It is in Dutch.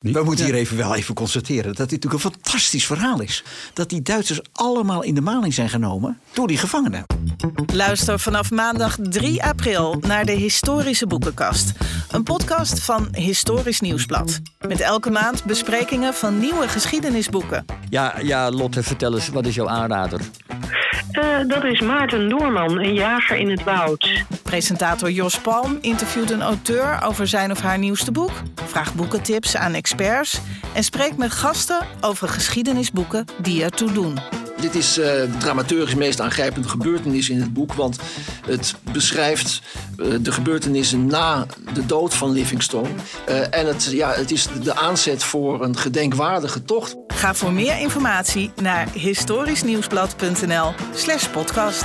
We moeten hier even wel even constateren dat dit natuurlijk een fantastisch verhaal is. Dat die Duitsers allemaal in de maling zijn genomen door die gevangenen. Luister vanaf maandag 3 april naar de Historische Boekenkast. Een podcast van Historisch Nieuwsblad. Met elke maand besprekingen van nieuwe geschiedenisboeken. Ja, ja, Lotte, vertel eens, wat is jouw aanrader? Uh, dat is Maarten Doorman, een jager in het woud. Presentator Jos Palm interviewt een auteur over zijn of haar nieuwste boek. Vraagt boekentips aan experts. En spreekt met gasten over geschiedenisboeken die ertoe doen. Dit is uh, de dramaturgisch meest aangrijpende gebeurtenis in het boek. Want het beschrijft de gebeurtenissen na de dood van Livingstone. Uh, en het, ja, het is de aanzet voor een gedenkwaardige tocht. Ga voor meer informatie naar historischnieuwsblad.nl/slash podcast.